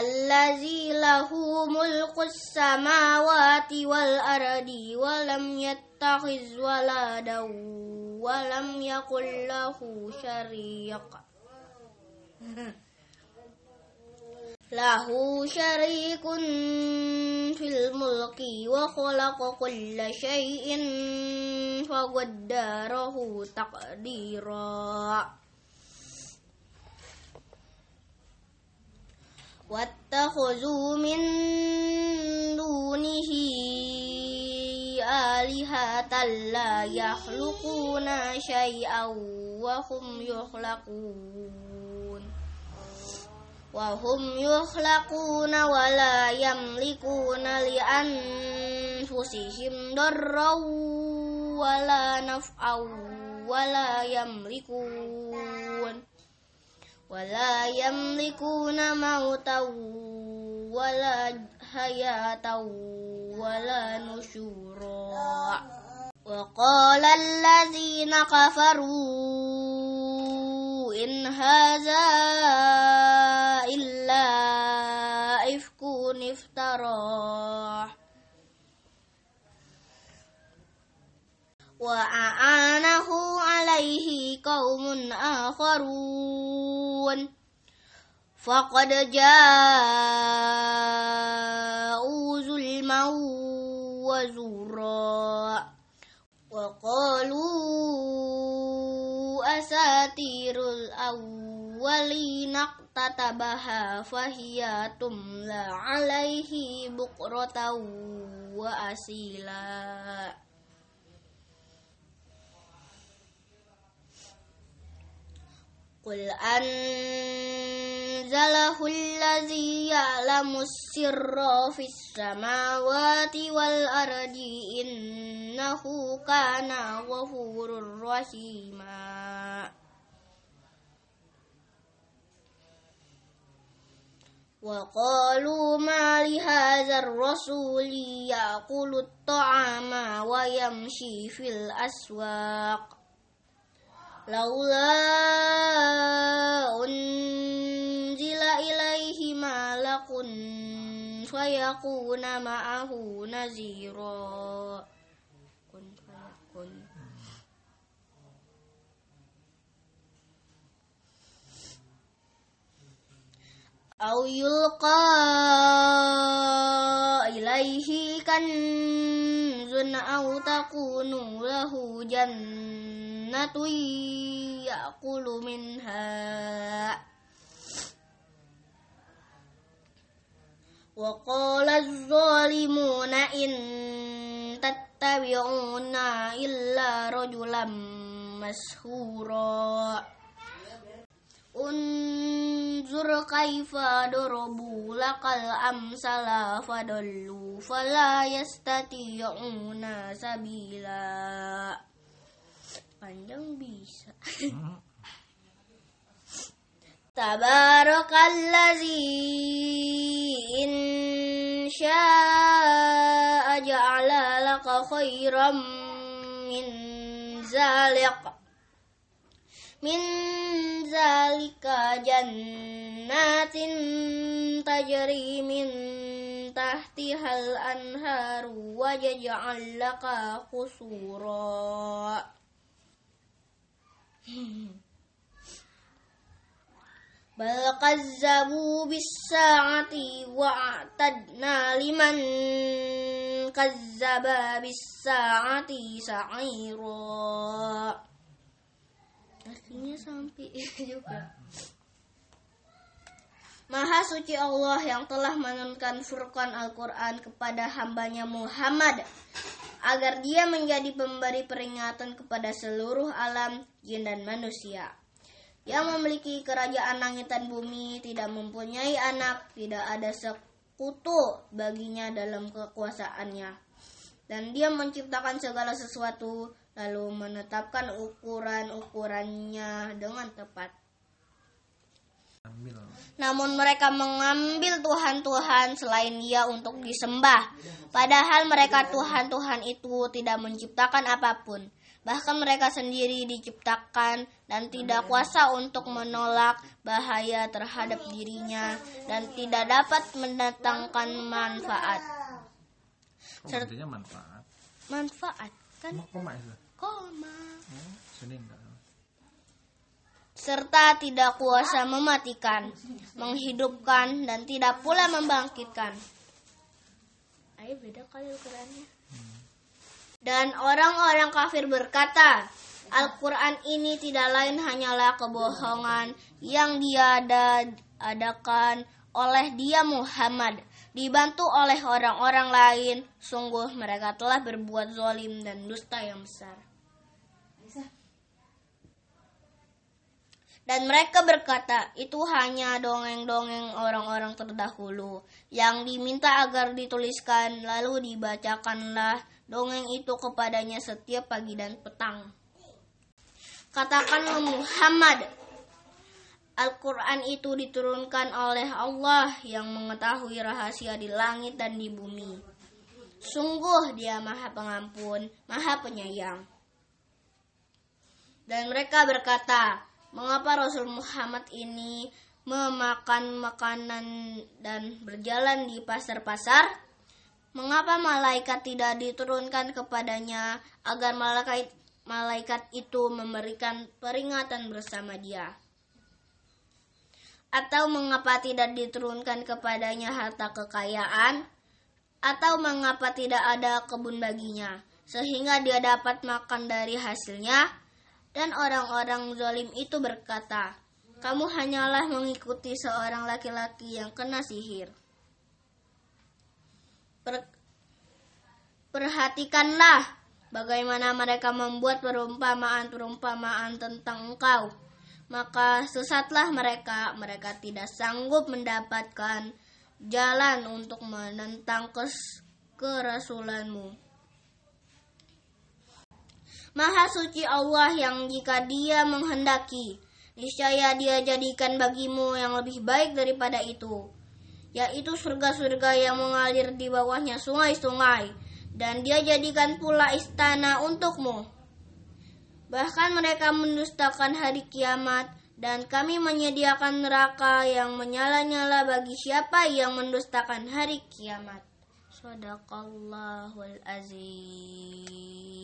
الذي له ملك السماوات والأرض ولم يتخذ ولدا ولم يكن له شريك. له شريك في الملك وخلق كل شيء فقدره تقديرا. واتخذوا من دونه آلهة لا يخلقون شيئا وهم يخلقون. وهم يخلقون ولا يملكون لأنفسهم ضرا ولا نفعا ولا يملكون. ولا يملكون موتا ولا حياة ولا نشورا. وقال الذين كفروا إن هذا إلا إفك افتراه وأعانه عليه قوم آخرون. فقد جاءوا ظلما وزورا. وقالوا أساطير الأولين اقتتبها فهي تملى عليه بكرة وأصيلا. قل أنزله الذي يعلم السر في السماوات والأرض إنه كان غفور رحيما وقالوا ما لهذا الرسول يأكل الطعام ويمشي في الأسواق لولا أنزل إليه ملك فيكون معه نذيرا كن فيكون أو يلقى إليه كنز أو تكون له جنة يأكل منها وقال الظالمون إن تتبعون إلا رجلا مسحورا انظر كيف ضربوا لك الأمثل فضلوا فلا يستطيعون سبيلا panjang bisa. Tabarakalladzi in syaa ja'ala laka khairam min zalik. Min zalika jannatin tajri min tahtihal anharu wa yaj'al laka qusura بل كذبوا بالساعة وأعتدنا لمن كذب بالساعة سعيرا Artinya sampai juga Maha suci Allah yang telah menurunkan Furqan Al-Quran kepada hambanya Muhammad agar dia menjadi pemberi peringatan kepada seluruh alam jin dan manusia. yang memiliki kerajaan langit dan bumi, tidak mempunyai anak, tidak ada sekutu baginya dalam kekuasaannya. Dan dia menciptakan segala sesuatu, lalu menetapkan ukuran-ukurannya dengan tepat. Ambil. Namun mereka mengambil Tuhan-Tuhan selain dia untuk disembah. Padahal mereka Tuhan-Tuhan itu tidak menciptakan apa pun. Bahkan mereka sendiri diciptakan dan tidak kuasa untuk menolak bahaya terhadap dirinya dan tidak dapat mendatangkan manfaat. Ser- manfaat. Manfaat kan koma itu? koma. Sini enggak. Serta tidak kuasa mematikan, menghidupkan, dan tidak pula membangkitkan. Ayo beda kali Al-Qurannya. Dan orang-orang kafir berkata, Al-Quran ini tidak lain hanyalah kebohongan yang diadakan oleh dia Muhammad, dibantu oleh orang-orang lain. Sungguh mereka telah berbuat zalim dan dusta yang besar. Dan mereka berkata, itu hanya dongeng-dongeng orang-orang terdahulu yang diminta agar dituliskan, lalu dibacakanlah dongeng itu kepadanya setiap pagi dan petang. Katakanlah Muhammad, Al-Quran itu diturunkan oleh Allah yang mengetahui rahasia di langit dan di bumi. Sungguh dia maha pengampun, maha penyayang. Dan mereka berkata, mengapa Rasul Muhammad ini memakan makanan dan berjalan di pasar-pasar? Mengapa malaikat tidak diturunkan kepadanya agar malaikat malaikat itu memberikan peringatan bersama dia? Atau mengapa tidak diturunkan kepadanya harta kekayaan? Atau mengapa tidak ada kebun baginya sehingga dia dapat makan dari hasilnya? Dan orang-orang zalim itu berkata, "Kamu hanyalah mengikuti seorang laki-laki yang kena sihir." Per- Perhatikanlah bagaimana mereka membuat perumpamaan-perumpamaan tentang engkau. Maka sesatlah mereka, mereka tidak sanggup mendapatkan jalan untuk menentang kes kerasulanmu. Maha suci Allah yang jika dia menghendaki, niscaya dia jadikan bagimu yang lebih baik daripada itu, yaitu surga-surga yang mengalir di bawahnya sungai-sungai, dan dia jadikan pula istana untukmu. Bahkan mereka mendustakan hari kiamat, dan kami menyediakan neraka yang menyala-nyala bagi siapa yang mendustakan hari kiamat. Sadaqallahul azim.